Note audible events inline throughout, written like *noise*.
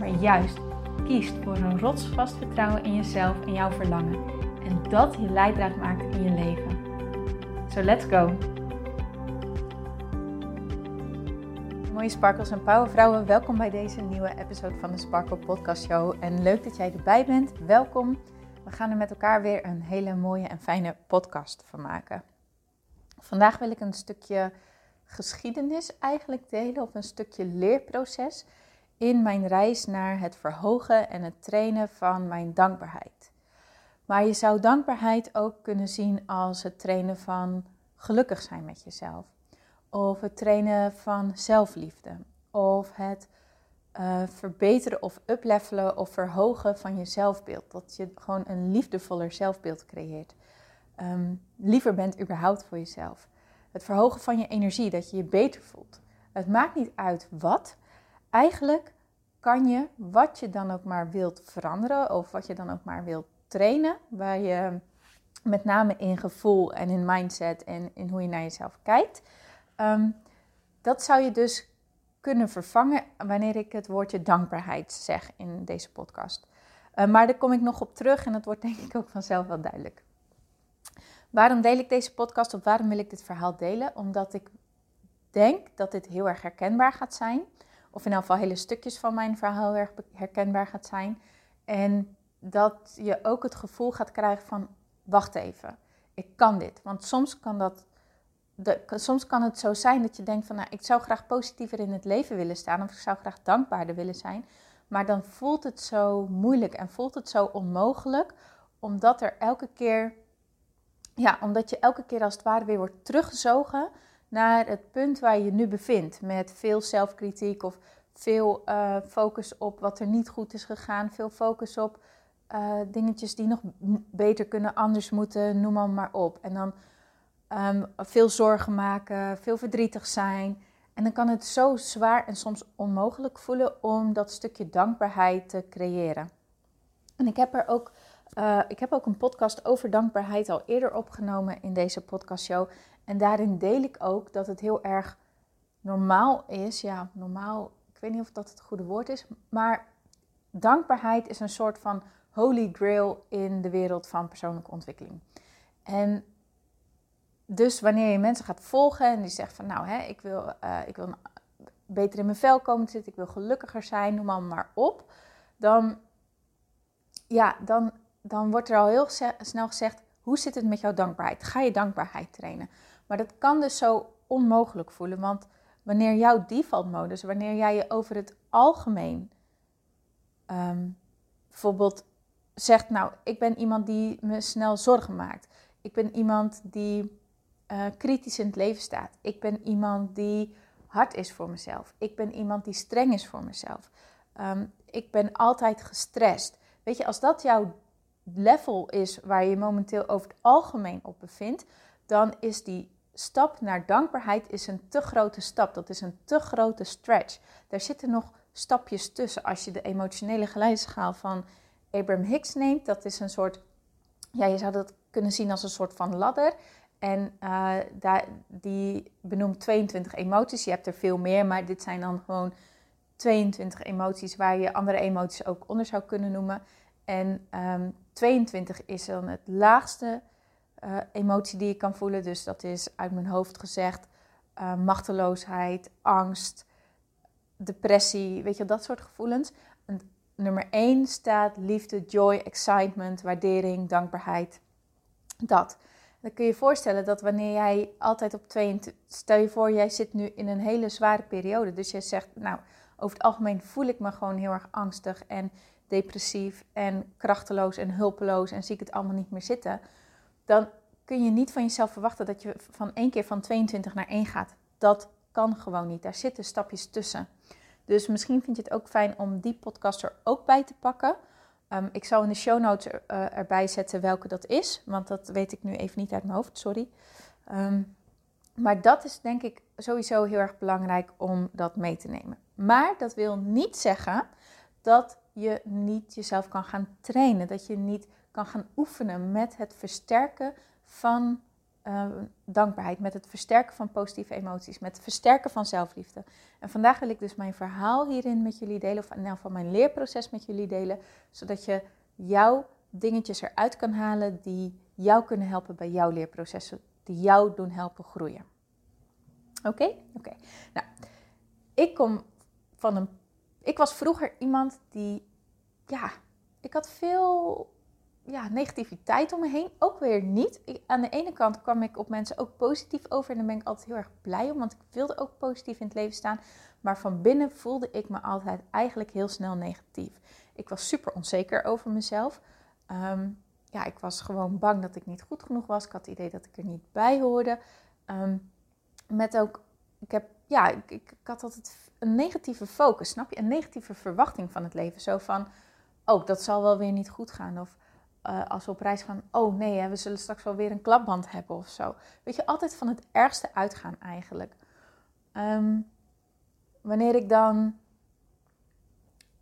maar juist kiest voor een rotsvast vertrouwen in jezelf en jouw verlangen. En dat je leidraad maakt in je leven. So let's go! Mooie sparkles en powervrouwen, welkom bij deze nieuwe episode van de Sparkle Podcast Show. En leuk dat jij erbij bent. Welkom. We gaan er met elkaar weer een hele mooie en fijne podcast van maken. Vandaag wil ik een stukje geschiedenis eigenlijk delen, of een stukje leerproces in mijn reis naar het verhogen en het trainen van mijn dankbaarheid. Maar je zou dankbaarheid ook kunnen zien als het trainen van gelukkig zijn met jezelf. Of het trainen van zelfliefde. Of het uh, verbeteren of uplevelen of verhogen van je zelfbeeld. Dat je gewoon een liefdevoller zelfbeeld creëert. Um, liever bent überhaupt voor jezelf. Het verhogen van je energie, dat je je beter voelt. Het maakt niet uit wat, eigenlijk kan je wat je dan ook maar wilt veranderen of wat je dan ook maar wilt trainen, waar je met name in gevoel en in mindset en in hoe je naar jezelf kijkt, ehm, dat zou je dus kunnen vervangen wanneer ik het woordje dankbaarheid zeg in deze podcast. Uh, maar daar kom ik nog op terug en dat wordt denk ik ook vanzelf wel duidelijk. Waarom deel ik deze podcast of waarom wil ik dit verhaal delen? Omdat ik denk dat dit heel erg herkenbaar gaat zijn of in elk geval hele stukjes van mijn verhaal erg herkenbaar gaat zijn. En dat je ook het gevoel gaat krijgen van, wacht even, ik kan dit. Want soms kan, dat, de, soms kan het zo zijn dat je denkt van, nou, ik zou graag positiever in het leven willen staan. Of ik zou graag dankbaarder willen zijn. Maar dan voelt het zo moeilijk en voelt het zo onmogelijk. Omdat er elke keer, ja, omdat je elke keer als het ware weer wordt teruggezogen naar het punt waar je nu bevindt. Met veel zelfkritiek of veel uh, focus op wat er niet goed is gegaan. Veel focus op uh, dingetjes die nog beter kunnen, anders moeten, noem maar, maar op. En dan um, veel zorgen maken, veel verdrietig zijn. En dan kan het zo zwaar en soms onmogelijk voelen om dat stukje dankbaarheid te creëren. En ik heb er ook uh, ik heb ook een podcast over dankbaarheid al eerder opgenomen in deze podcastshow. En daarin deel ik ook dat het heel erg normaal is. Ja, normaal, ik weet niet of dat het goede woord is. Maar dankbaarheid is een soort van holy grail in de wereld van persoonlijke ontwikkeling. En dus wanneer je mensen gaat volgen en die zegt van nou, hè, ik, wil, uh, ik wil beter in mijn vel komen te zitten, ik wil gelukkiger zijn, noem maar, maar op. Dan, ja, dan, dan wordt er al heel snel gezegd, hoe zit het met jouw dankbaarheid? Ga je dankbaarheid trainen? Maar dat kan dus zo onmogelijk voelen, want wanneer jouw default modus, wanneer jij je over het algemeen ehm, bijvoorbeeld zegt, nou, ik ben iemand die me snel zorgen maakt. Ik ben iemand die uh, kritisch in het leven staat. Ik ben iemand die hard is voor mezelf. Ik ben iemand die streng is voor mezelf. Ehm, ik ben altijd gestrest. Weet je, als dat jouw level is waar je momenteel over het algemeen op bevindt, dan is die stap naar dankbaarheid is een te grote stap. Dat is een te grote stretch. Daar zitten nog stapjes tussen. Als je de emotionele geleidschaal van Abraham Hicks neemt, dat is een soort, ja, je zou dat kunnen zien als een soort van ladder. En uh, daar, die benoemt 22 emoties. Je hebt er veel meer, maar dit zijn dan gewoon 22 emoties waar je andere emoties ook onder zou kunnen noemen. En um, ehm, 22 is dan het laagste uh, emotie die je kan voelen. Dus dat is uit mijn hoofd gezegd uh, machteloosheid, angst, depressie, weet je, dat soort gevoelens. En nummer 1 staat liefde, joy, excitement, waardering, dankbaarheid. Dat. Dan kun je je voorstellen dat wanneer jij altijd op 22, stel je voor, jij zit nu in een hele zware periode. Dus jij zegt, nou, over het algemeen voel ik me gewoon heel erg angstig en depressief en krachteloos en hulpeloos en zie ik het allemaal niet meer zitten, dan kun je niet van jezelf verwachten dat je van één keer van 22 naar 1 gaat. Dat kan gewoon niet. Daar zitten stapjes tussen. Dus misschien vind je het ook fijn om die podcast er ook bij te pakken. Ehm, ik zal in de show notes er, erbij zetten welke dat is, want dat weet ik nu even niet uit mijn hoofd, sorry. Ehm, maar dat is denk ik sowieso heel erg belangrijk om dat mee te nemen. Maar dat wil niet zeggen dat je niet jezelf kan gaan trainen, dat je niet kan gaan oefenen met het versterken van uh, dankbaarheid, met het versterken van positieve emoties, met het versterken van zelfliefde. En vandaag wil ik dus mijn verhaal hierin met jullie delen, of ieder geval mijn leerproces met jullie delen, zodat je jouw dingetjes eruit kan halen die jou kunnen helpen bij jouw leerprocessen, die jou doen helpen groeien. Oké? Oké. Nou, ik kom van een. Ik was vroeger iemand die. Ja, ik had veel ja, negativiteit om me heen. Ook weer niet. Aan de ene kant kwam ik op mensen ook positief over. En daar ben ik altijd heel erg blij om. Want ik wilde ook positief in het leven staan. Maar van binnen voelde ik me altijd eigenlijk heel snel negatief. Ik was super onzeker over mezelf. Ehm, ja, ik was gewoon bang dat ik niet goed genoeg was. Ik had het idee dat ik er niet bij hoorde. Ehm, met ook, ik heb, ja, ik, ik, ik had altijd een negatieve focus, snap je? Een negatieve verwachting van het leven. Zo van, oh, dat zal wel weer niet goed gaan. Of uh, als we op reis gaan, oh nee, hè, we zullen straks wel weer een klapband hebben of zo. Weet je, altijd van het ergste uitgaan eigenlijk. Um, wanneer ik dan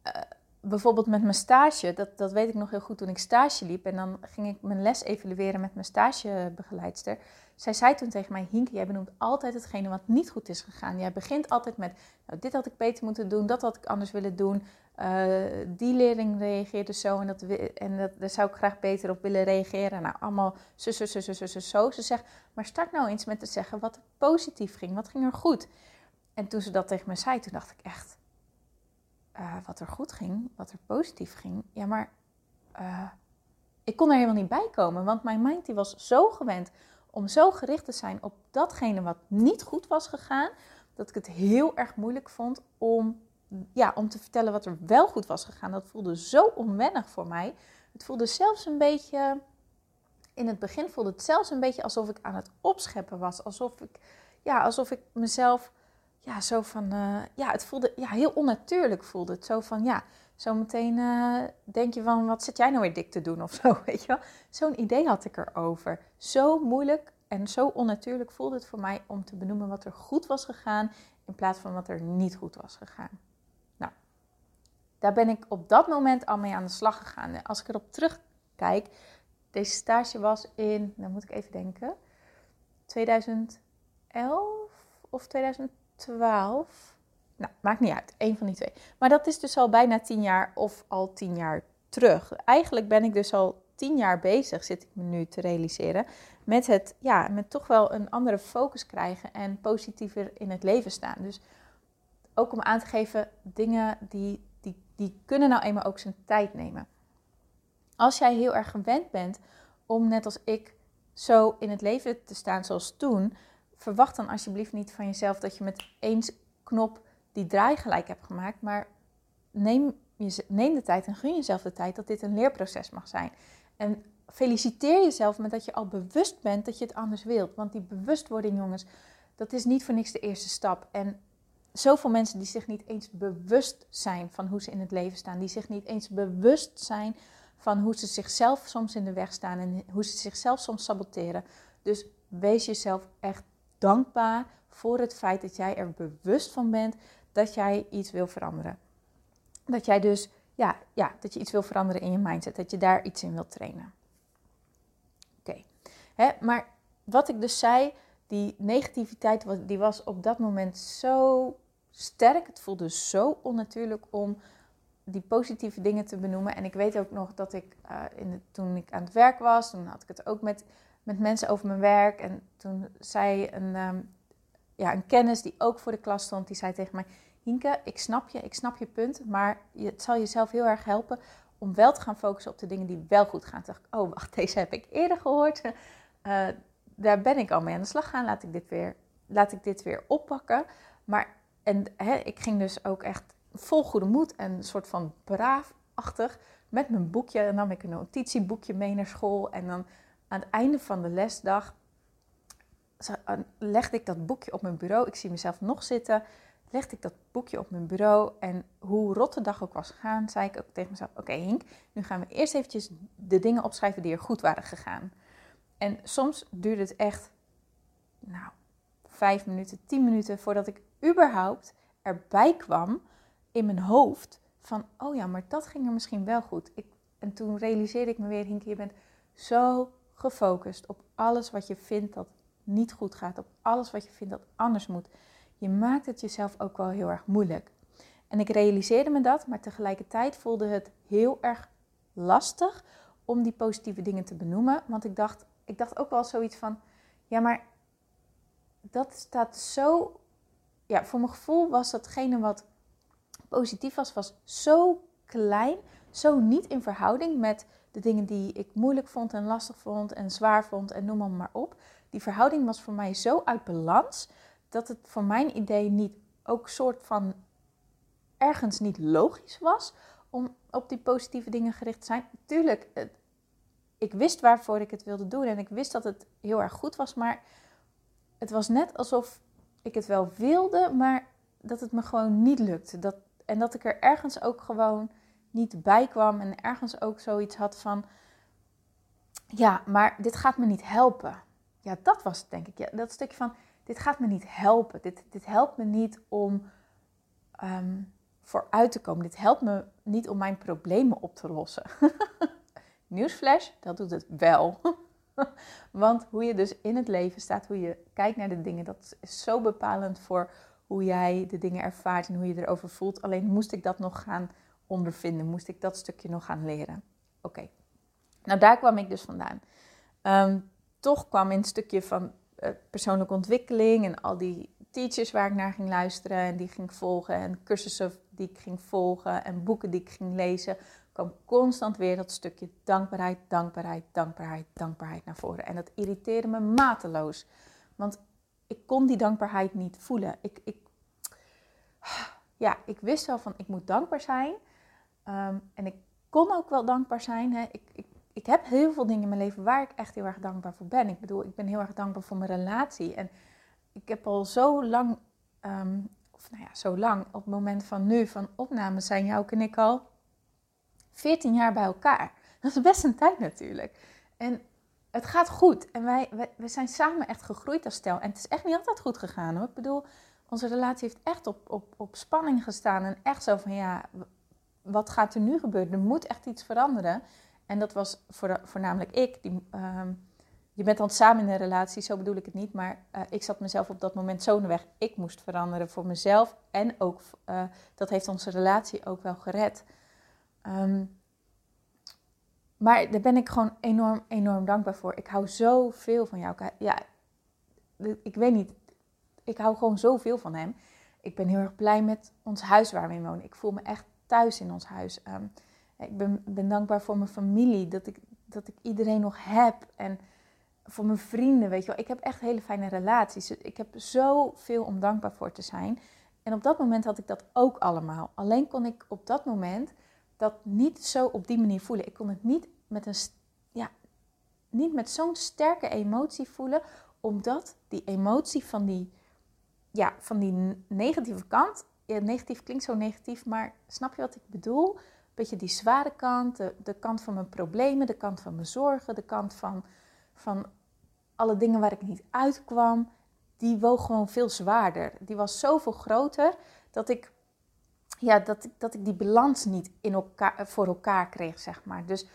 uh, bijvoorbeeld met mijn stage, dat, dat weet ik nog heel goed toen ik stage liep. En dan ging ik mijn les evalueren met mijn stagebegeleidster. Zij zei toen tegen mij, Hinke, jij benoemt altijd hetgene wat niet goed is gegaan. Jij begint altijd met, nou, dit had ik beter moeten doen, dat had ik anders willen doen. Uh, die leerling reageerde zo en, dat, en dat, daar zou ik graag beter op willen reageren. Nou, allemaal zo, zo, zo, zo, zo, zo. Ze zegt, maar start nou eens met te zeggen wat er positief ging, wat ging er goed. En toen ze dat tegen me zei, toen dacht ik echt, uh, wat er goed ging, wat er positief ging. Ja, maar uh, ik kon er helemaal niet bij komen, want mijn mind die was zo gewend om zo gericht te zijn op datgene wat niet goed was gegaan, dat ik het heel erg moeilijk vond om, ja, om te vertellen wat er wel goed was gegaan. Dat voelde zo onwennig voor mij. Het voelde zelfs een beetje, in het begin voelde het zelfs een beetje alsof ik aan het opscheppen was. Alsof ik, ja, alsof ik mezelf ja, zo van, uh, ja, het voelde, ja, heel onnatuurlijk voelde het. Zo van, ja, zo meteen uh, denk je van, wat zit jij nou weer dik te doen of zo, *laughs* weet je wel. Zo'n idee had ik erover. Zo moeilijk en zo onnatuurlijk voelde het voor mij om te benoemen wat er goed was gegaan, in plaats van wat er niet goed was gegaan. Nou, daar ben ik op dat moment al mee aan de slag gegaan. Als ik erop terugkijk, deze stage was in, dan moet ik even denken, 2011 of 2012. 12. Nou, maakt niet uit. Eén van die twee. Maar dat is dus al bijna tien jaar of al tien jaar terug. Eigenlijk ben ik dus al tien jaar bezig, zit ik me nu te realiseren, met het, ja, met toch wel een andere focus krijgen en positiever in het leven staan. Dus ook om aan te geven, dingen die, die, die kunnen nou eenmaal ook zijn tijd nemen. Als jij heel erg gewend bent om net als ik zo in het leven te staan zoals toen, verwacht dan alsjeblieft niet van jezelf dat je met één knop die draai gelijk hebt gemaakt. Maar neem, je, neem de tijd en gun jezelf de tijd dat dit een leerproces mag zijn. En feliciteer jezelf met dat je al bewust bent dat je het anders wilt. Want die bewustwording, jongens, dat is niet voor niks de eerste stap. En zoveel mensen die zich niet eens bewust zijn van hoe ze in het leven staan, die zich niet eens bewust zijn van hoe ze zichzelf soms in de weg staan en hoe ze zichzelf soms saboteren. Dus wees jezelf echt dankbaar voor het feit dat jij er bewust van bent dat jij iets wil veranderen. Dat jij dus, ja, ja dat je iets wil veranderen in je mindset, dat je daar iets in wilt trainen. Oké, maar wat ik dus zei, die negativiteit die was op dat moment zo sterk. Het voelde zo onnatuurlijk om die positieve dingen te benoemen. En ik weet ook nog dat ik uh, in toen ik aan het werk was, toen had ik het ook met met mensen over mijn werk. En toen zei een, um, ja, een kennis die ook voor de klas stond, die zei tegen mij... Hinke, ik snap je, ik snap je punt, maar het zal jezelf heel erg helpen om wel te gaan focussen op de dingen die wel goed gaan. Dacht ik, oh wacht, *laughs* deze heb ik eerder gehoord. Uh, daar ben ik al mee aan de slag gaan. Laat ik dit weer, laat ik dit weer oppakken. Maar en, hè, ik ging dus ook echt vol goede moed en een soort van braafachtig met mijn boekje. Dan nam ik een notitieboekje mee naar school en dan aan het einde van de lesdag legde ik dat boekje op mijn bureau. Ik zie mezelf nog zitten. Legde ik dat boekje op mijn bureau. En hoe rot de dag ook was gegaan, zei ik ook tegen mezelf: Oké, Hink, nu gaan we eerst eventjes de dingen opschrijven die er goed waren gegaan. En soms duurde het echt, nou, vijf minuten, tien minuten voordat ik überhaupt erbij kwam in mijn hoofd van: Oh ja, maar dat ging er misschien wel goed. Ik, en toen realiseerde ik me weer: Hink, je bent zo gefocust op alles wat je vindt dat niet goed gaat, op alles wat je vindt dat anders moet. Je maakt het jezelf ook wel heel erg moeilijk. En ik realiseerde me dat, maar tegelijkertijd voelde het heel erg lastig om die positieve dingen te benoemen. Want ik dacht, ik dacht ook wel zoiets van, ja, maar dat staat zo, ja, voor mijn gevoel was datgene wat positief was, was zo klein, zo niet in verhouding met de dingen die ik moeilijk vond en lastig vond en zwaar vond en noem maar, maar op. Die verhouding was voor mij zo uit balans dat het voor mijn idee niet ook soort van ergens niet logisch was om op die positieve dingen gericht te zijn. Tuurlijk, ik wist waarvoor ik het wilde doen en ik wist dat het heel erg goed was, maar het was net alsof ik het wel wilde, maar dat het me gewoon niet lukte. Dat, en dat ik er ergens ook gewoon niet bij kwam en ergens ook zoiets had van, ja, maar dit gaat me niet helpen. Ja, dat was het denk ik. Ja, dat stukje van, dit gaat me niet helpen. Dit, dit helpt me niet om um, vooruit te komen. Dit helpt me niet om mijn problemen op te lossen. *laughs* Nieuwsflash, dat doet het wel. *laughs* Want hoe je dus in het leven staat, hoe je kijkt naar de dingen, dat is zo bepalend voor hoe jij de dingen ervaart en hoe je erover voelt. Alleen moest ik dat nog gaan ondervinden, moest ik dat stukje nog gaan leren. Oké, nou daar kwam ik dus vandaan. Ehm, toch kwam in het stukje van persoonlijke ontwikkeling en al die teachers waar ik naar ging luisteren en die ging volgen en cursussen die ik ging volgen en boeken die ik ging lezen, kwam constant weer dat stukje dankbaarheid, dankbaarheid, dankbaarheid, dankbaarheid naar voren. En dat irriteerde me mateloos. Want ik kon die dankbaarheid niet voelen. Ik, ik, ja, ik wist wel van ik moet dankbaar zijn. Ehm, en ik kon ook wel dankbaar zijn. Hè. Ik ik heb heel veel dingen in mijn leven waar ik echt heel erg dankbaar voor ben. Ik bedoel, ik ben heel erg dankbaar voor mijn relatie. En ik heb al zo lang, um, of nou ja, zo lang, op het moment van nu, van opname, zijn jou en ik al 14 jaar bij elkaar. *laughs* Dat is best een tijd natuurlijk. En het gaat goed. En wij, wij, wij zijn samen echt gegroeid als stel. En het is echt niet altijd goed gegaan hoor. Ik bedoel, onze relatie heeft echt op, op, op spanning gestaan. En echt zo van ja, wat gaat er nu gebeuren? Er moet echt iets veranderen. En dat was voor, voornamelijk ik. Die, ehm, je bent dan samen in een relatie, zo bedoel ik het niet. Maar uh, ik zat mezelf op dat moment zo weg. Ik moest veranderen voor mezelf. En ook, uh, dat heeft onze relatie ook wel gered. Um, maar daar ben ik gewoon enorm, enorm dankbaar voor. Ik hou zoveel van jou. Ja, ik weet niet. Ik hou gewoon zoveel van hem. Ik ben heel erg blij met ons huis waar we in wonen. Ik voel me echt thuis in ons huis. Um, ik ben, dankbaar voor mijn familie, dat ik, dat ik iedereen nog heb. En voor mijn vrienden, weet je wel. Ik heb echt hele fijne relaties. Ik heb zoveel om dankbaar voor te zijn. En op dat moment had ik dat ook allemaal. Alleen kon ik op dat moment dat niet zo op die manier voelen. Ik kon het niet met, een, ja, niet met zo'n sterke emotie voelen, omdat die emotie van die, ja, van die negatieve kant, negatief klinkt zo negatief, maar snap je wat ik bedoel? Beetje die zware kant, de, de kant van mijn problemen, de kant van mijn zorgen, de kant van, van alle dingen waar ik niet uitkwam, die woog gewoon veel zwaarder. Die was zoveel groter dat ik, ja, dat, dat ik die balans niet in elkaar, voor elkaar kreeg, zeg maar. Dus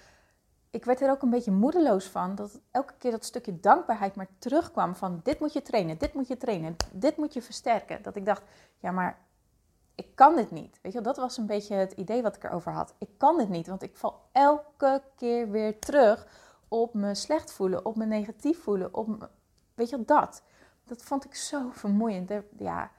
ik werd er ook een beetje moedeloos van dat elke keer dat stukje dankbaarheid maar terugkwam van dit moet je trainen, dit moet je trainen, dit moet je versterken. Dat ik dacht, ja maar ik kan dit niet. Weet je, dat was een beetje het idee wat ik erover had. Ik kan dit niet, want ik val elke keer weer terug op me slecht voelen, op me negatief voelen, op weet je dat. Dat vond ik zo vermoeiend. ja,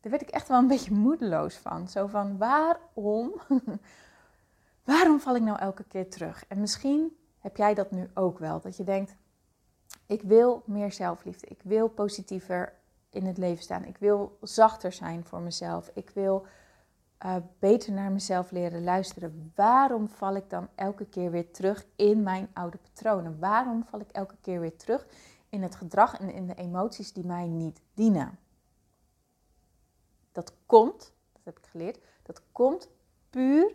daar werd ik echt wel een beetje moedeloos van. Zo van, waarom, *laughs* waarom val ik nou elke keer terug? En misschien heb jij dat nu ook wel, dat je denkt, ik wil meer zelfliefde, ik wil positiever in het leven staan. Ik wil zachter zijn voor mezelf. Ik wil uh, beter naar mezelf leren luisteren. Waarom val ik dan elke keer weer terug in mijn oude patronen? Waarom val ik elke keer weer terug in het gedrag en in de emoties die mij niet dienen? Dat komt, dat heb ik geleerd, dat komt puur,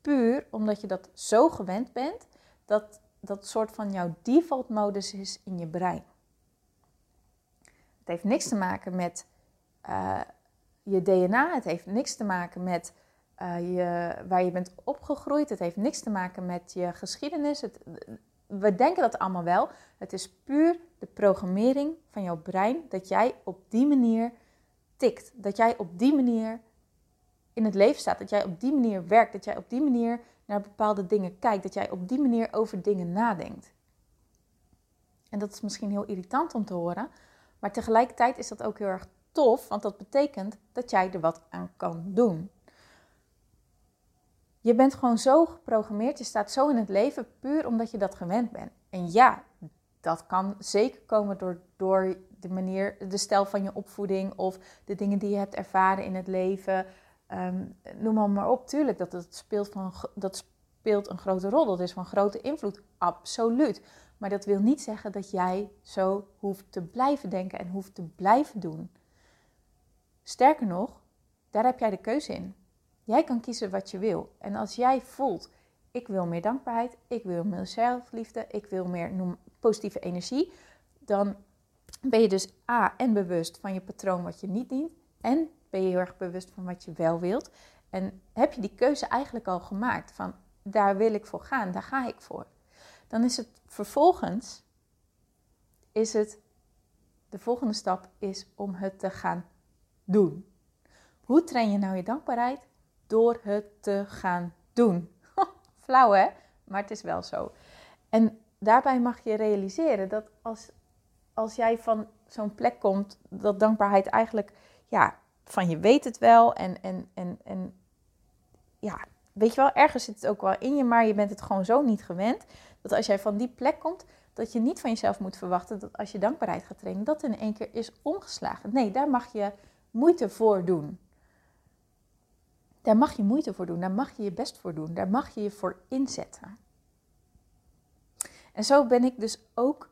puur omdat je dat zo gewend bent, dat dat soort van jouw default modus is in je brein. Het heeft niks te maken met uh, je DNA, het heeft niks te maken met uh, je, waar je bent opgegroeid, het heeft niks te maken met je geschiedenis. Het, we denken dat allemaal wel. Het is puur de programmering van jouw brein dat jij op die manier tikt. Dat jij op die manier in het leven staat. Dat jij op die manier werkt. Dat jij op die manier naar bepaalde dingen kijkt. Dat jij op die manier over dingen nadenkt. En dat is misschien heel irritant om te horen. Maar tegelijkertijd is dat ook heel erg tof. Want dat betekent dat jij er wat aan kan doen. Je bent gewoon zo geprogrammeerd, je staat zo in het leven puur omdat je dat gewend bent. En ja, dat kan zeker komen door, door de manier, de stijl van je opvoeding of de dingen die je hebt ervaren in het leven. Um, noem maar, maar op. Tuurlijk, dat, dat, speelt van, dat speelt een grote rol. Dat is van grote invloed. Absoluut. Maar dat wil niet zeggen dat jij zo hoeft te blijven denken en hoeft te blijven doen. Sterker nog, daar heb jij de keuze in. Jij kan kiezen wat je wil. En als jij voelt, ik wil meer dankbaarheid, ik wil meer zelfliefde, ik wil meer positieve energie, dan ben je dus A en bewust van je patroon wat je niet dient en ben je heel erg bewust van wat je wel wilt. En heb je die keuze eigenlijk al gemaakt van daar wil ik voor gaan, daar ga ik voor. Dan is het vervolgens, is het, de volgende stap is om het te gaan doen. Hoe train je nou je dankbaarheid? door het te gaan doen. *laughs* Flauw hè? Maar het is wel zo. En daarbij mag je realiseren dat als, als jij van zo'n plek komt, dat dankbaarheid eigenlijk, ja, van je weet het wel en, en, en, en ja, weet je wel, ergens zit het ook wel in je, maar je bent het gewoon zo niet gewend. Dat als jij van die plek komt, dat je niet van jezelf moet verwachten dat als je dankbaarheid gaat trainen, dat in één keer is omgeslagen. Nee, daar mag je moeite voor doen. Daar mag je moeite voor doen, daar mag je je best voor doen, daar mag je je voor inzetten. En zo ben ik dus ook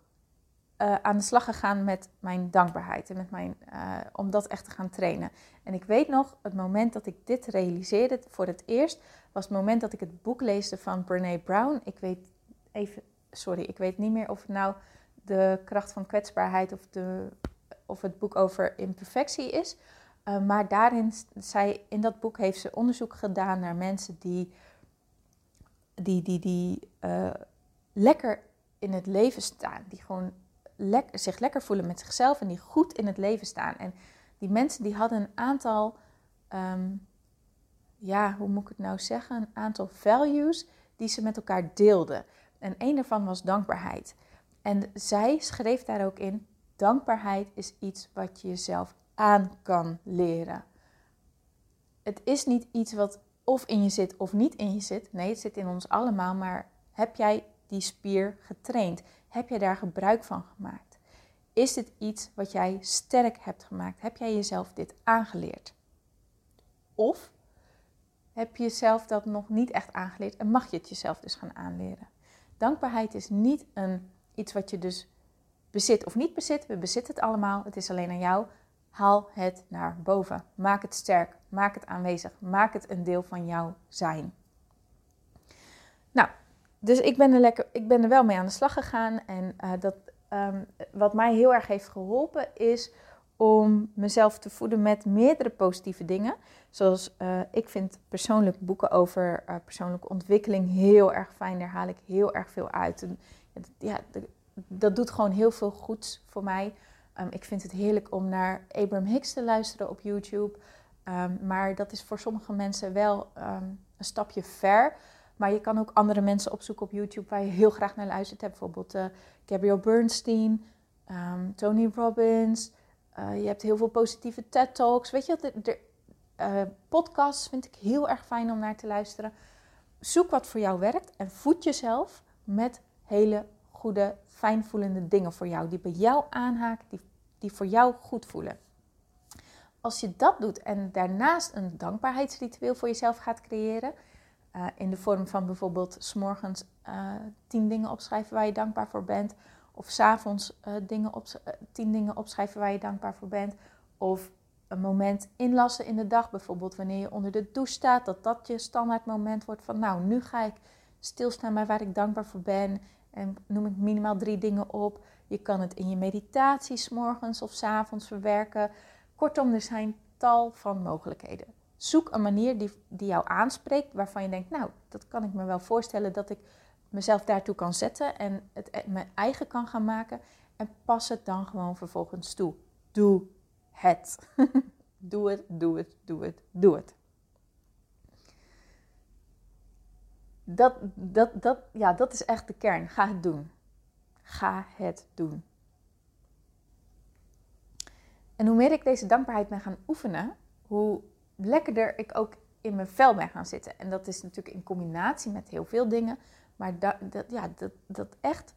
uh, aan de slag gegaan met mijn dankbaarheid en met mijn, uh, om dat echt te gaan trainen. En ik weet nog, het moment dat ik dit realiseerde voor het eerst, was het moment dat ik het boek leesde van Brene Brown. Ik weet even, sorry, ik weet niet meer of het nou de kracht van kwetsbaarheid of, de, of het boek over imperfectie is. Uh, maar daarin, zij, in dat boek heeft ze onderzoek gedaan naar mensen die, die, die, die lekker in het leven staan. Die gewoon zich lekker voelen met zichzelf en die goed in het leven staan. En die mensen die hadden een aantal, um, ja, hoe moet ik het nou zeggen? Een aantal values die ze met elkaar deelden. En een daarvan was dankbaarheid. En zij schreef daar ook in: dankbaarheid is iets wat je jezelf aan kan leren. Het is niet iets wat of in je zit of niet in je zit. Nee, het zit in ons allemaal. Maar heb jij die spier getraind? Heb jij daar gebruik van gemaakt? Is dit iets wat jij sterk hebt gemaakt? Heb jij jezelf dit aangeleerd? Of heb je jezelf dat nog niet echt aangeleerd en mag je het jezelf dus gaan aanleren? Dankbaarheid is niet een, iets wat je dus bezit of niet bezit. We bezitten het allemaal. Het is alleen aan jou Haal het naar boven. Maak het sterk. Maak het aanwezig. Maak het een deel van jouw zijn. Nou, dus ik ben er, lekker, ik ben er wel mee aan de slag gegaan. En uh, dat, um, wat mij heel erg heeft geholpen is om mezelf te voeden met meerdere positieve dingen. Zoals uh, ik vind persoonlijk boeken over uh, persoonlijke ontwikkeling heel erg fijn. Daar haal ik heel erg veel uit. En, ja, dat doet gewoon heel veel goeds voor mij. Um, ik vind het heerlijk om naar Abraham Hicks te luisteren op YouTube. Um, maar dat is voor sommige mensen wel een stapje ver. Maar je kan ook andere mensen opzoeken op YouTube waar je heel graag naar luistert. Bijvoorbeeld uh, Gabrielle Bernstein, Tony Robbins. Uh, je hebt heel veel positieve TED Talks. Weet je, de uh, podcasts vind ik heel erg fijn om naar te luisteren. Zoek wat voor jou werkt en voed jezelf met hele goede fijnvoelende dingen voor jou, die bij jou aanhaken, die, die voor jou goed voelen. Als je dat doet en daarnaast een dankbaarheidsritueel voor jezelf gaat creëren, uh, in de vorm van bijvoorbeeld s'morgens uh, tien dingen opschrijven waar je dankbaar voor bent, of s'avonds uh, dingen op, tien dingen opschrijven waar je dankbaar voor bent, of een moment inlassen in de dag. Bijvoorbeeld wanneer je onder de douche staat, dat dat je standaard moment wordt van nou, nu ga ik stilstaan bij waar ik dankbaar voor ben. En noem ik minimaal drie dingen op. Je kan het in je meditaties morgens of s avonds verwerken. Kortom, er zijn tal van mogelijkheden. Zoek een manier die, die jou aanspreekt, waarvan je denkt, nou, dat kan ik me wel voorstellen dat ik mezelf daartoe kan zetten en het e-, mijn eigen kan gaan maken. En pas het dan gewoon vervolgens toe. Doe het. *laughs* doe het, doe het, doe het, doe het. Dat, dat, dat, ja, dat is echt de kern. Ga het doen. Ga het doen. En hoe meer ik deze dankbaarheid ben gaan oefenen, hoe lekkerder ik ook in mijn vel ben gaan zitten. En dat is natuurlijk in combinatie met heel veel dingen. Maar dat, ja, dat, dat echt,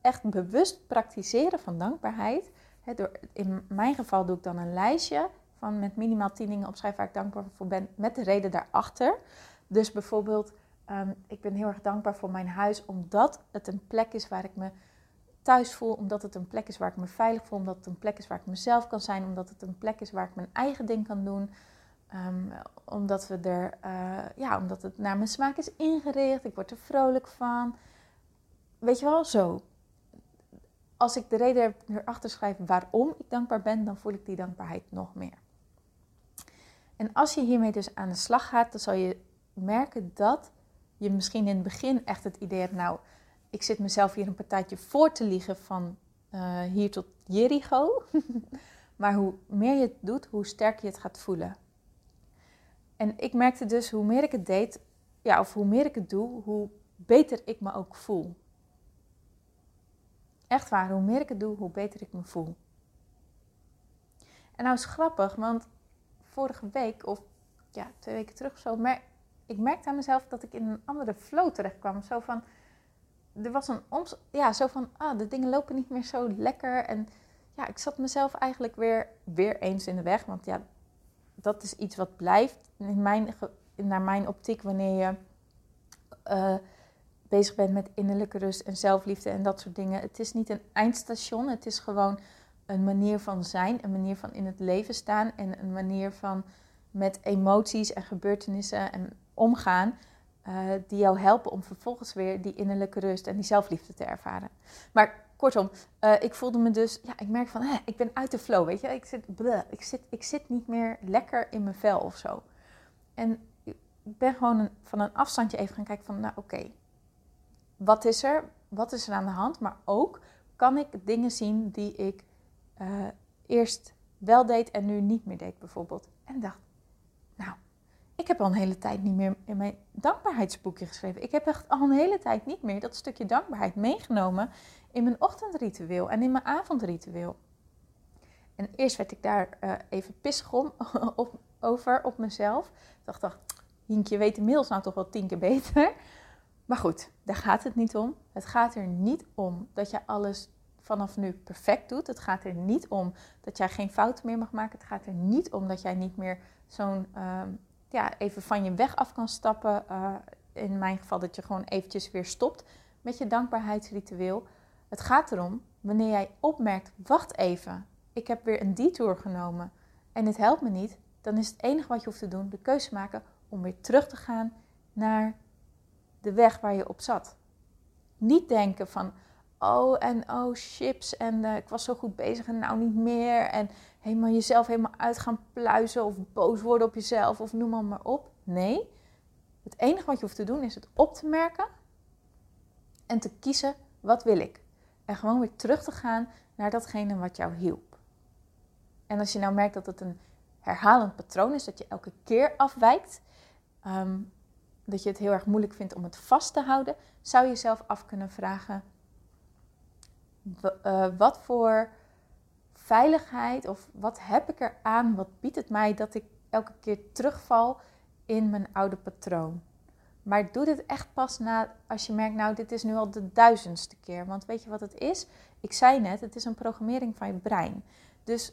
echt bewust praktiseren van dankbaarheid. Door, in mijn geval doe ik dan een lijstje van met minimaal tien dingen opschrijven waar ik dankbaar voor ben. Met de reden daarachter. Dus bijvoorbeeld, um, ik ben heel erg dankbaar voor mijn huis. Omdat het een plek is waar ik me thuis voel. Omdat het een plek is waar ik me veilig voel. Omdat het een plek is waar ik mezelf kan zijn. Omdat het een plek is waar ik mijn eigen ding kan doen. Um, omdat, we er, uh, ja, omdat het naar mijn smaak is ingericht. Ik word er vrolijk van. Weet je wel, zo. Als ik de reden erachter schrijf waarom ik dankbaar ben, dan voel ik die dankbaarheid nog meer. En als je hiermee dus aan de slag gaat, dan zal je merken dat je misschien in het begin echt het idee hebt, nou, ik zit mezelf hier een partijtje voor te liegen van uh, hier tot Jericho. *laughs* maar hoe meer je het doet, hoe sterker je het gaat voelen. En ik merkte dus hoe meer ik het deed, ja, of hoe meer ik het doe, hoe beter ik me ook voel. Echt waar, hoe meer ik het doe, hoe beter ik me voel. En nou is grappig, want vorige week, of ja, twee weken terug of zo, maar ik merkte aan mezelf dat ik in een andere flow terecht kwam. Zo van, er was een oms, ja, zo van, ah, de dingen lopen niet meer zo lekker. En ja, ik zat mezelf eigenlijk weer, weer eens in de weg. Want ja, dat is iets wat blijft in mijn, naar mijn optiek wanneer je uh, bezig bent met innerlijke rust en zelfliefde en dat soort dingen. Het is niet een eindstation, het is gewoon een manier van zijn, een manier van in het leven staan en een manier van met emoties en gebeurtenissen en omgaan. Uh, die jou helpen om vervolgens weer die innerlijke rust en die zelfliefde te ervaren. Maar kortom, uh, ik voelde me dus, ja, ik merk van, hè, ik ben uit de flow, weet je. Ik zit, ik, zit, ik zit niet meer lekker in mijn vel of zo. En ik ben gewoon een, van een afstandje even gaan kijken van, nou oké, wat is er? Wat is er aan de hand? Maar ook, kan ik dingen zien die ik uh, eerst wel deed en nu niet meer deed bijvoorbeeld. En dacht, nou, ik heb al een hele tijd niet meer in mijn dankbaarheidsboekje geschreven. Ik heb echt al een hele tijd niet meer dat stukje dankbaarheid meegenomen in mijn ochtendritueel en in mijn avondritueel. En eerst werd ik daar uh, even pissig om, *laughs* op, over op mezelf. Ik dacht, dacht, Hinkje weet inmiddels nou toch wel tien keer beter. Maar goed, daar gaat het niet om. Het gaat er niet om dat je alles vanaf nu perfect doet. Het gaat er niet om dat jij geen fouten meer mag maken. Het gaat er niet om dat jij niet meer zo'n uh, ja, even van je weg af kan stappen. Uh, in mijn geval dat je gewoon eventjes weer stopt met je dankbaarheidsritueel. Het gaat erom wanneer jij opmerkt, wacht even, ik heb weer een detour genomen en het helpt me niet. Dan is het enige wat je hoeft te doen, de keuze maken om weer terug te gaan naar de weg waar je op zat. Niet denken van, oh en oh chips en uh, ik was zo goed bezig en nou niet meer. En helemaal jezelf helemaal uit gaan pluizen of boos worden op jezelf of noem maar, maar op. Nee, het enige wat je hoeft te doen is het op te merken en te kiezen wat wil ik. En gewoon weer terug te gaan naar datgene wat jou hielp. En als je nou merkt dat het een herhalend patroon is, dat je elke keer afwijkt, ehm, dat je het heel erg moeilijk vindt om het vast te houden, zou je jezelf af kunnen vragen: uh, wat voor veiligheid of wat heb ik eraan, wat biedt het mij dat ik elke keer terugval in mijn oude patroon? Maar doe dit echt pas na als je merkt, nou, dit is nu al de duizendste keer. Want weet je wat het is? Ik zei net, het is een programmering van je brein. Dus,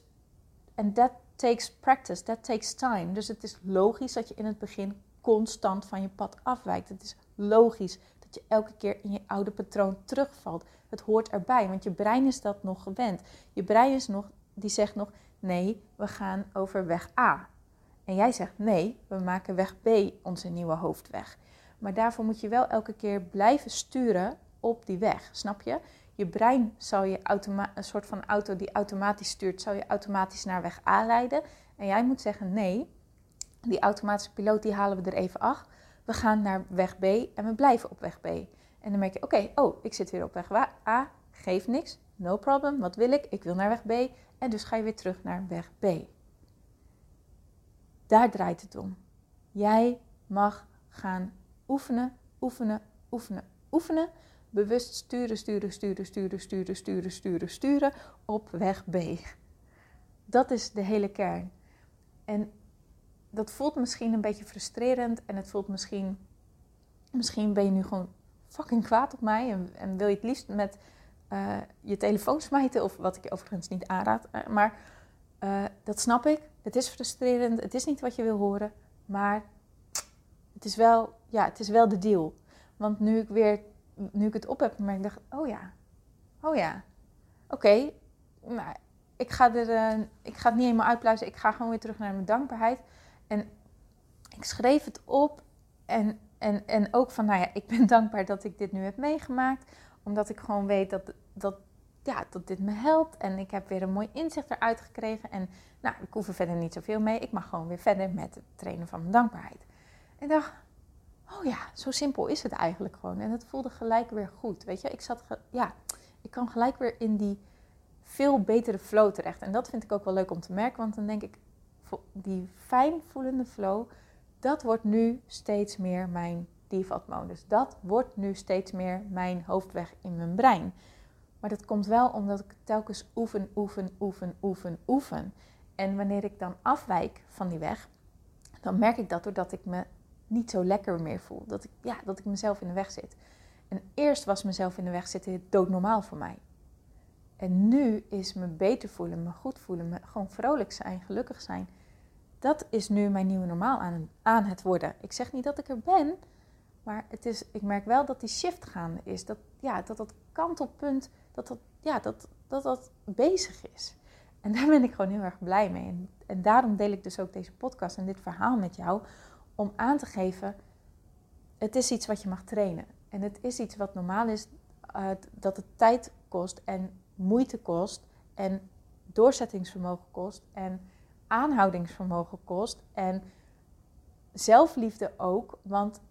en that takes practice, that takes time. Dus het is logisch dat je in het begin constant van je pad afwijkt. Het is logisch dat je elke keer in je oude patroon terugvalt. Het hoort erbij, want je brein is dat nog gewend. Je brein is nog, die zegt nog, nee, we gaan over weg A. En jij zegt nee, we maken weg B onze nieuwe hoofdweg. Maar daarvoor moet je wel elke keer blijven sturen op die weg, snap je? Je brein zal je een soort van auto die automatisch stuurt, zal je automatisch naar weg A leiden. En jij moet zeggen nee, die automatische piloot die halen we er even af. We gaan naar weg B en we blijven op weg B. En dan merk je, oké, oh, ik zit weer op weg A, geeft niks, no problem, wat wil ik? Ik wil naar weg B en dus ga je weer terug naar weg B. Daar draait het om. Jij mag gaan oefenen, oefenen, oefenen, oefenen. Bewust sturen, sturen, sturen, sturen, sturen, sturen, sturen, sturen op weg B. Dat is de hele kern. En dat voelt misschien een beetje frustrerend en het voelt misschien, misschien ben je nu gewoon fucking kwaad op mij en, en wil je het liefst met uh, je telefoon smijten, of wat ik overigens niet aanraad. Uh, maar uh, dat snap ik. Het is frustrerend, het is niet wat je wil horen, maar het is wel, ja, het is wel de deal. Want nu ik weer, nu ik het op heb, maar ik dacht, oh ja, oh ja, oké, ik ga er, ik ga het niet helemaal uitpluizen. Ik ga gewoon weer terug naar mijn dankbaarheid. En ik schreef het op en, en, en ook van, nou ja, ik ben *laughs* dankbaar dat ik dit nu heb meegemaakt. Omdat ik gewoon weet dat, dat, ja, dat dit me helpt. En ik heb weer een mooi inzicht eruit gekregen. En nou, ik hoef er verder niet zoveel mee. Ik mag gewoon weer verder met het trainen van mijn dankbaarheid. En dacht, oh ja, zo simpel is het eigenlijk gewoon. En het voelde gelijk weer goed. Weet je, ik zat, ja, ik kwam gelijk weer in die veel betere flow terecht. En dat vind ik ook wel leuk om te merken. Want dan denk ik, die fijn voelende flow, dat wordt nu steeds meer mijn default modus. Dat wordt nu steeds meer mijn hoofdweg in mijn brein. Maar dat komt wel omdat ik telkens oefen, oefen, oefen, oefen, oefen. En wanneer ik dan afwijk van die weg, dan merk ik dat doordat ik me niet zo lekker meer voel. Dat ik, ja, dat ik mezelf in de weg zit. En eerst was mezelf in de weg zitten doodnormaal voor mij. En nu is me beter voelen, me goed voelen, me gewoon vrolijk zijn, gelukkig zijn dat is nu mijn nieuwe normaal aan, aan het worden. Ik zeg niet dat ik er ben, maar het is, ik merk wel dat die shift gaande is. Dat ja, dat, dat kantelpunt, dat dat, ja, dat, dat dat bezig is. En daar ben ik gewoon heel erg blij mee. En, en daarom deel ik dus ook deze podcast en dit verhaal met jou. Om aan te geven, het is iets wat je mag trainen. En het is iets wat normaal is, uh, dat het tijd kost en moeite kost en doorzettingsvermogen kost en aanhoudingsvermogen kost. En zelfliefde ook. Want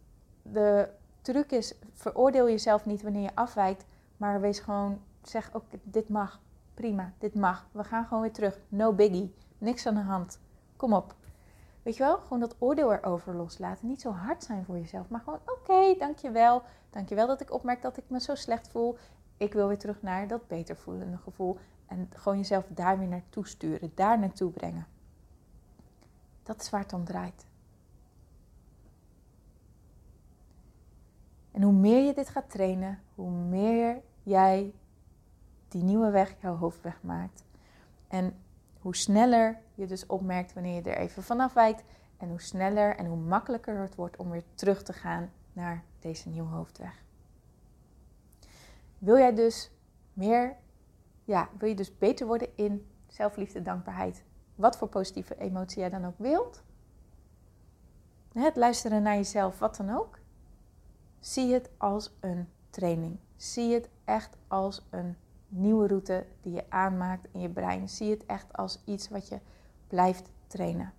de truc is, veroordeel jezelf niet wanneer je afwijkt. Maar wees gewoon, zeg ook, dit mag. Prima, dit mag. We gaan gewoon weer terug. No biggie. Niks aan de hand. Kom op. Weet je wel, gewoon dat oordeel erover loslaten. Niet zo hard zijn voor jezelf, maar gewoon oké, okay, dankjewel. Dankjewel dat ik opmerk dat ik me zo slecht voel. Ik wil weer terug naar dat beter voelende gevoel. En gewoon jezelf daar weer naartoe sturen, daar naartoe brengen. Dat is waar het om draait. En hoe meer je dit gaat trainen, hoe meer jij die nieuwe weg jouw hoofdweg maakt. En hoe sneller je dus opmerkt wanneer je er even vanaf wijkt. En hoe sneller en hoe makkelijker het wordt om weer terug te gaan naar deze nieuwe hoofdweg. Wil jij dus meer, ja, wil je dus beter worden in zelfliefde, dankbaarheid wat voor positieve emotie jij dan ook wilt. Het luisteren naar jezelf, wat dan ook. Zie het als een training. Zie het echt als een nieuwe route die je aanmaakt in je brein. Zie het echt als iets wat je blijft trainen.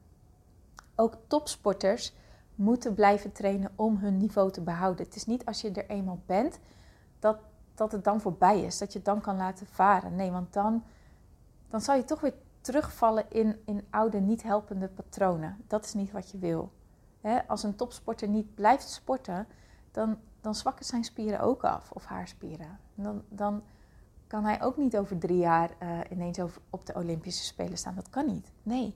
Ook topsporters moeten blijven trainen om hun niveau te behouden. Het is niet als je er eenmaal bent dat, dat het dan voorbij is, dat je het dan kan laten varen. Nee, want dan, dan zal je toch weer terugvallen in, in oude, niet helpende patronen. Dat is niet wat je wil. als een topsporter niet blijft sporten, dan, dan zwakken zijn spieren ook af, of haar spieren. Dan, dan kan hij ook niet over drie jaar uh, ineens op de Olympische Spelen staan. Dat kan niet. Nee.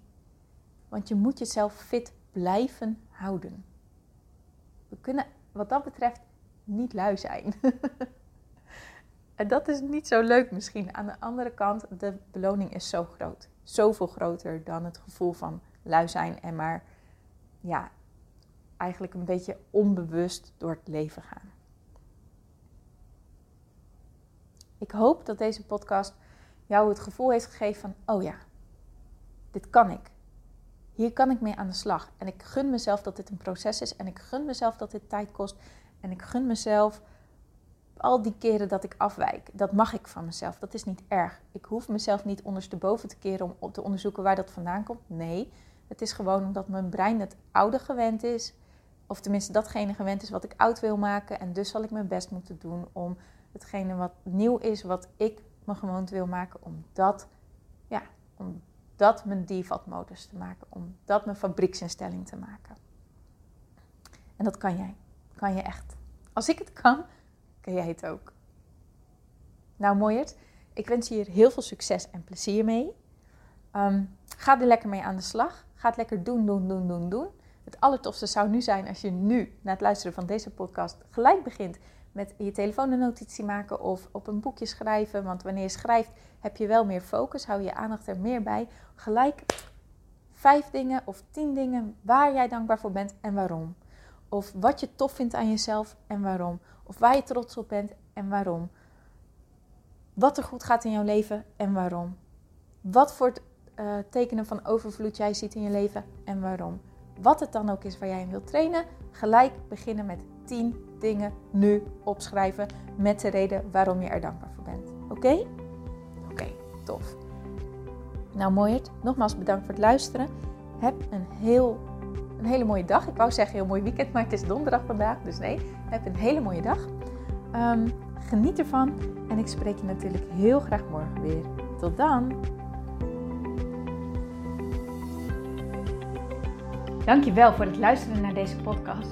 Want je moet jezelf fit blijven houden. We kunnen wat dat betreft niet lui zijn. *laughs* en dat is niet zo leuk misschien. Aan de andere kant, de beloning is zo groot zoveel groter dan het gevoel van lui zijn en maar ja, eigenlijk een beetje onbewust door het leven gaan. Ik hoop dat deze podcast jou het gevoel heeft gegeven van, oh ja, dit kan ik. Hier kan ik mee aan de slag. En ik gun mezelf dat dit een proces is. En ik gun mezelf dat dit tijd kost. En ik gun mezelf al die keren dat ik afwijk. Dat mag ik van mezelf. Dat is niet erg. Ik hoef mezelf niet ondersteboven te keren om te onderzoeken waar dat vandaan komt. Nee, het is gewoon omdat mijn brein het oude gewend is. Of tenminste datgene gewend is wat ik oud wil maken. En dus zal ik mijn best moeten doen om hetgene wat nieuw is, wat ik me gewoond wil maken, om dat, ja, om dat mijn default modus te maken. Om dat mijn fabrieksinstelling te maken. En dat kan jij. Kan je echt. Als ik het kan, kan jij het ook. Nou, mooiert. Ik wens je hier heel veel succes en plezier mee. Ehm, ga er lekker mee aan de slag. Ga het lekker doen, doen, doen, doen, doen. Het allertofste zou nu zijn als je nu, na het luisteren van deze podcast, gelijk begint met je telefoon een notitie maken of op een boekje schrijven. Want wanneer je schrijft, heb je wel meer focus, hou je aandacht er meer bij. Gelijk vijf dingen of tien dingen waar jij dankbaar voor bent en waarom. Of wat je tof vindt aan jezelf en waarom. Of waar je trots op bent en waarom. Wat er goed gaat in jouw leven en waarom. Wat voor uh, tekenen van overvloed jij ziet in je leven en waarom. Wat het dan ook is waar jij in wilt trainen, gelijk beginnen met 10 dingen nu opschrijven met de reden waarom je er dankbaar voor bent. Oké? Oké, tof. Nou mooiert, nogmaals bedankt voor het luisteren. Heb een, heel, een hele mooie dag. Ik wou zeggen heel mooi weekend, maar het is donderdag vandaag. Dus nee, heb een hele mooie dag. Um, geniet ervan en ik spreek je natuurlijk heel graag morgen weer. Tot dan! Dankjewel voor het luisteren naar deze podcast.